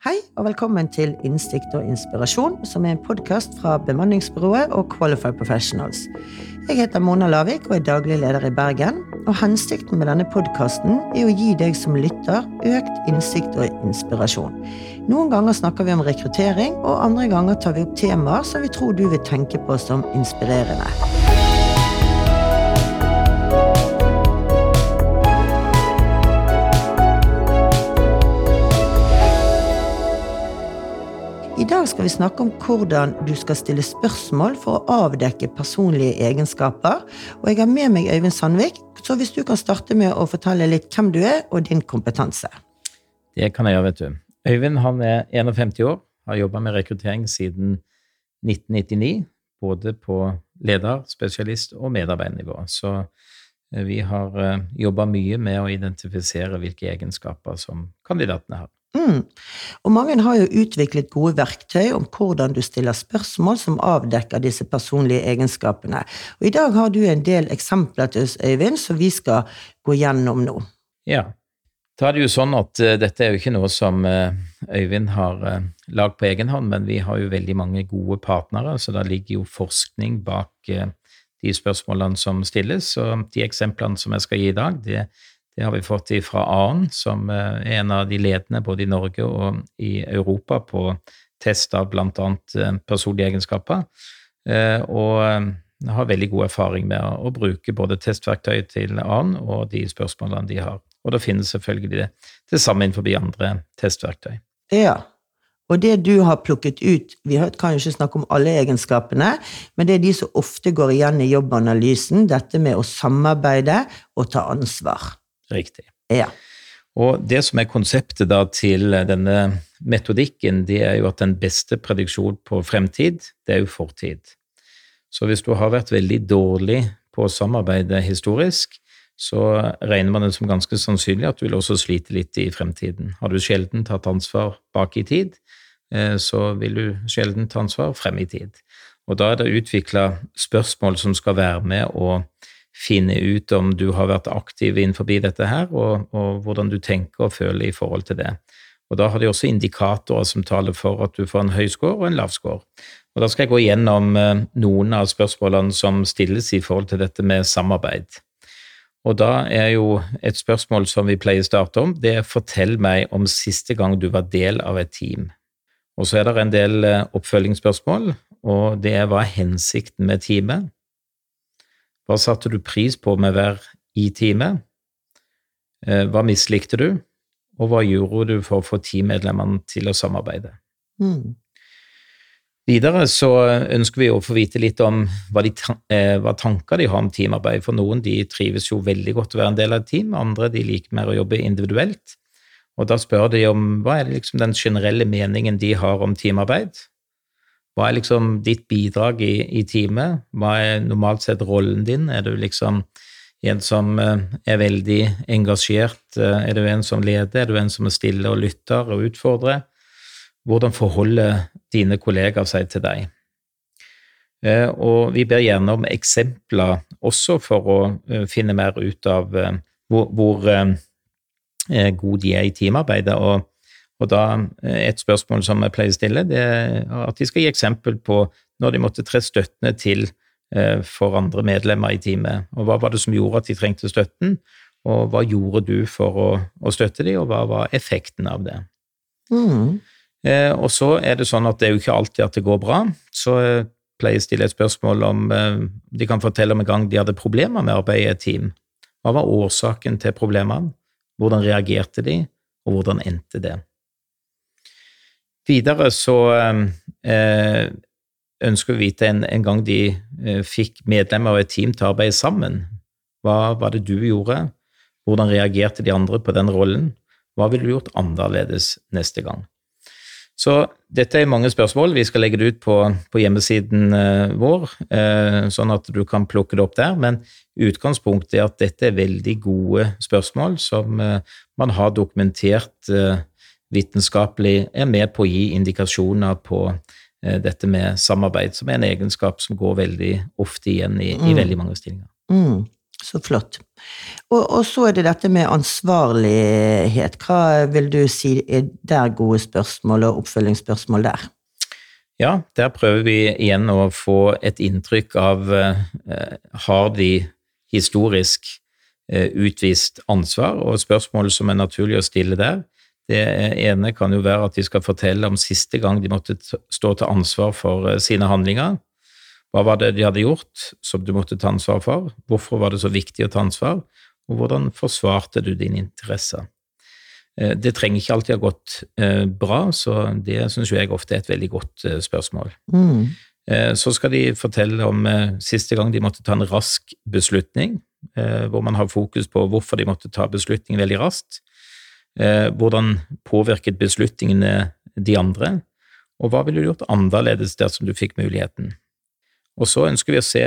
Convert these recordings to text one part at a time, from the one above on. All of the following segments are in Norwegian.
Hei og velkommen til Innsikt og inspirasjon, som er en podkast fra bemanningsbyrået og Qualified Professionals. Jeg heter Mona Lavik og er daglig leder i Bergen. og Hensikten med denne podkasten er å gi deg som lytter økt innsikt og inspirasjon. Noen ganger snakker vi om rekruttering, og andre ganger tar vi opp temaer som vi tror du vil tenke på som inspirerende. I dag skal vi snakke om hvordan du skal stille spørsmål for å avdekke personlige egenskaper. Og jeg har med meg Øyvind Sandvik, så hvis du kan starte med å fortelle litt hvem du er og din kompetanse. Det kan jeg gjøre, vet du. Øyvind han er 51 år, har jobba med rekruttering siden 1999. Både på leder-, spesialist- og medarbeidernivå. Så eh, vi har eh, jobba mye med å identifisere hvilke egenskaper som kandidatene har. Mm. Og mange har jo utviklet gode verktøy om hvordan du stiller spørsmål som avdekker disse personlige egenskapene. Og I dag har du en del eksempler til oss, Øyvind, som vi skal gå gjennom nå. Ja. Da er det jo sånn at uh, dette er jo ikke noe som uh, Øyvind har uh, lagd på egen hånd, men vi har jo veldig mange gode partnere, så da ligger jo forskning bak de spørsmålene som stilles. Og de eksemplene som jeg skal gi i dag, det det har vi fått fra AN, som eh, er en av de ledende både i Norge og i Europa på test av bl.a. Eh, personlige egenskaper. Eh, og har veldig god erfaring med å bruke både testverktøy til AN og de spørsmålene de har. Og det finnes selvfølgelig det, det samme innenfor andre testverktøy. Ja, og det du har plukket ut Vi kan jo ikke snakke om alle egenskapene, men det er de som ofte går igjen i jobbanalysen, dette med å samarbeide og ta ansvar. Riktig. Ja. Og det som er konseptet da til denne metodikken, det er jo at den beste prediksjon på fremtid, det er jo fortid. Så hvis du har vært veldig dårlig på å samarbeide historisk, så regner man det som ganske sannsynlig at du vil også slite litt i fremtiden. Har du sjelden tatt ansvar bak i tid, eh, så vil du sjelden ta ansvar frem i tid. Og da er det utvikla spørsmål som skal være med å finne ut om du har vært aktiv innenfor dette her, og, og, hvordan du tenker og føler i forhold til det. Og Da har de også indikatorer som taler for at du får en høy score og en lav score. Og Da skal jeg gå gjennom eh, noen av spørsmålene som stilles i forhold til dette med samarbeid. Og da er jo et spørsmål som vi pleier å starte om, det er fortell meg om siste gang du var del av et team. Og så er det en del eh, oppfølgingsspørsmål, og det er hva er hensikten med teamet? Hva satte du pris på med hver i time? Eh, hva mislikte du, og hva gjorde du for å få teammedlemmene til å samarbeide? Mm. Videre så ønsker vi å få vite litt om hva, de, eh, hva, tanker de har om teamarbeid. For noen de trives jo veldig godt å være en del av et team, andre de liker mer å jobbe individuelt. Og da spør de om hva er liksom den generelle meningen de har om teamarbeid, hva er liksom ditt bidrag i, i teamet? Hva er normalt sett rollen din? Er du liksom en som eh, er veldig engasjert? Eh, er du en som leder? Er du en som er stille og lytter og utfordrer? Hvordan forholder dine kollegaer seg til deg? Eh, og vi ber gjerne om eksempler også for å finne mer ut av hvor, hvor god de er i teamarbeidet. Og og da eh, Et spørsmål som jeg pleier å stille, det er at de skal gi eksempel på når de måtte tre støttene til eh, for andre medlemmer i teamet. Og Hva var det som gjorde at de trengte støtten, og hva gjorde du for å, å støtte dem, og hva var effekten av det? Mm. Eh, og så er det sånn at det er jo ikke alltid at det går bra, så jeg pleier jeg å stille et spørsmål om eh, de kan fortelle om en gang de hadde problemer med arbeidet i et team. Hva var årsaken til problemene? Hvordan reagerte de, og hvordan endte det? Videre så eh, ønsker vi å vite en, en gang de eh, fikk medlemmer av et team til å arbeide sammen. Hva var det du gjorde? Hvordan reagerte de andre på den rollen? Hva ville du gjort annerledes neste gang? Så dette er mange spørsmål. Vi skal legge det ut på, på hjemmesiden eh, vår, eh, sånn at du kan plukke det opp der. Men utgangspunktet er at dette er veldig gode spørsmål som eh, man har dokumentert eh, vitenskapelig er med på å gi indikasjoner på eh, dette med samarbeid, som er en egenskap som går veldig ofte igjen i, mm. i veldig mange stillinger. Mm. Så flott. Og, og, så er det dette med ansvarlighet. Hva vil du si er der gode spørsmål og oppfølgingsspørsmål der? Ja, der prøver vi igjen å få et inntrykk av eh, har de historisk eh, utvist ansvar, og spørsmålet som er naturlig å stille der, det ene kan jo være at de skal fortelle om siste gang de måtte stå til ansvar for eh, sine handlinger. Hva var det de hadde gjort som du måtte ta ansvar for? Hvorfor var det så viktig å ta ansvar? Og hvordan forsvarte du dine interesser? Eh, det trenger ikke alltid ha gått eh, bra, så det syns jeg ofte er et veldig godt spørsmål. Mm. Så skal de fortelle om siste gang de måtte ta en rask beslutning, hvor man har fokus på hvorfor de måtte ta beslutningen veldig raskt. Eh, hvordan påvirket beslutningene de andre, og hva ville du gjort annerledes dersom du fikk muligheten? Og så ønsker vi å se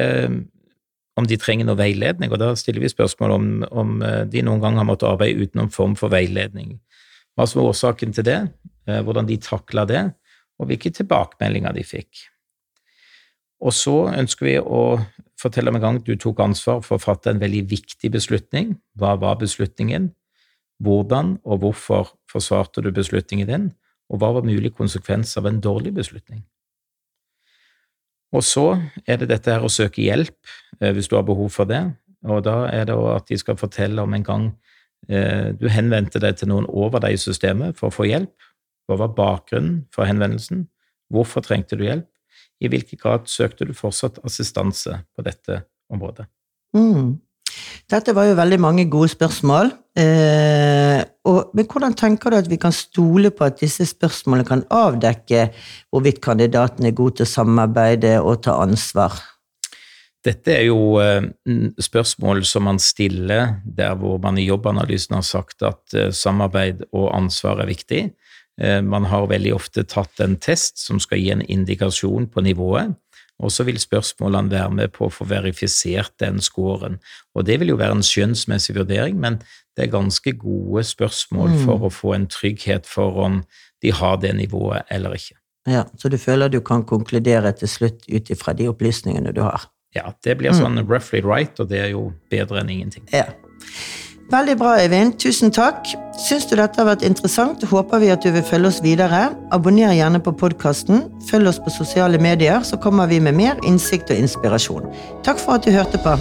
om de trenger noe veiledning, og da stiller vi spørsmål om, om eh, de noen gang har måttet arbeide uten noen form for veiledning. Hva som var årsaken til det, eh, hvordan de takla det, og hvilke tilbakemeldinger de fikk. Og så ønsker vi å fortelle om en gang du tok ansvar for å fatte en veldig viktig beslutning. Hva var beslutningen? Hvordan og hvorfor forsvarte du beslutningen din, og hva var mulig konsekvens av en dårlig beslutning? Og så er det dette her å søke hjelp eh, hvis du har behov for det, og da er det at de skal fortelle om en gang eh, du henvendte deg til noen over deg i systemet for å få hjelp. Hva var bakgrunnen for henvendelsen? Hvorfor trengte du hjelp? I hvilken grad søkte du fortsatt assistanse på dette området? Mm. Dette var jo veldig mange gode spørsmål. Eh, og, men hvordan tenker du at vi kan stole på at disse spørsmålene kan avdekke hvorvidt kandidaten er god til å samarbeide og ta ansvar? Dette er jo eh, spørsmål som man stiller der hvor man i jobbanalysen har sagt at eh, samarbeid og ansvar er viktig. Eh, man har veldig ofte tatt en test som skal gi en indikasjon på nivået. Og så vil spørsmålene være med på å få verifisert den scoren. Og det vil jo være en skjønnsmessig vurdering, men det er ganske gode spørsmål mm. for å få en trygghet for om de har det nivået eller ikke. Ja, Så du føler du kan konkludere til slutt ut ifra de opplysningene du har? Ja, det blir sånn mm. roughly right, og det er jo bedre enn ingenting. Ja. Veldig bra, Eivind. Tusen takk. Syns du dette har vært interessant, håper vi at du vil følge oss videre. Abonner gjerne på podkasten. Følg oss på sosiale medier, så kommer vi med mer innsikt og inspirasjon. Takk for at du hørte på.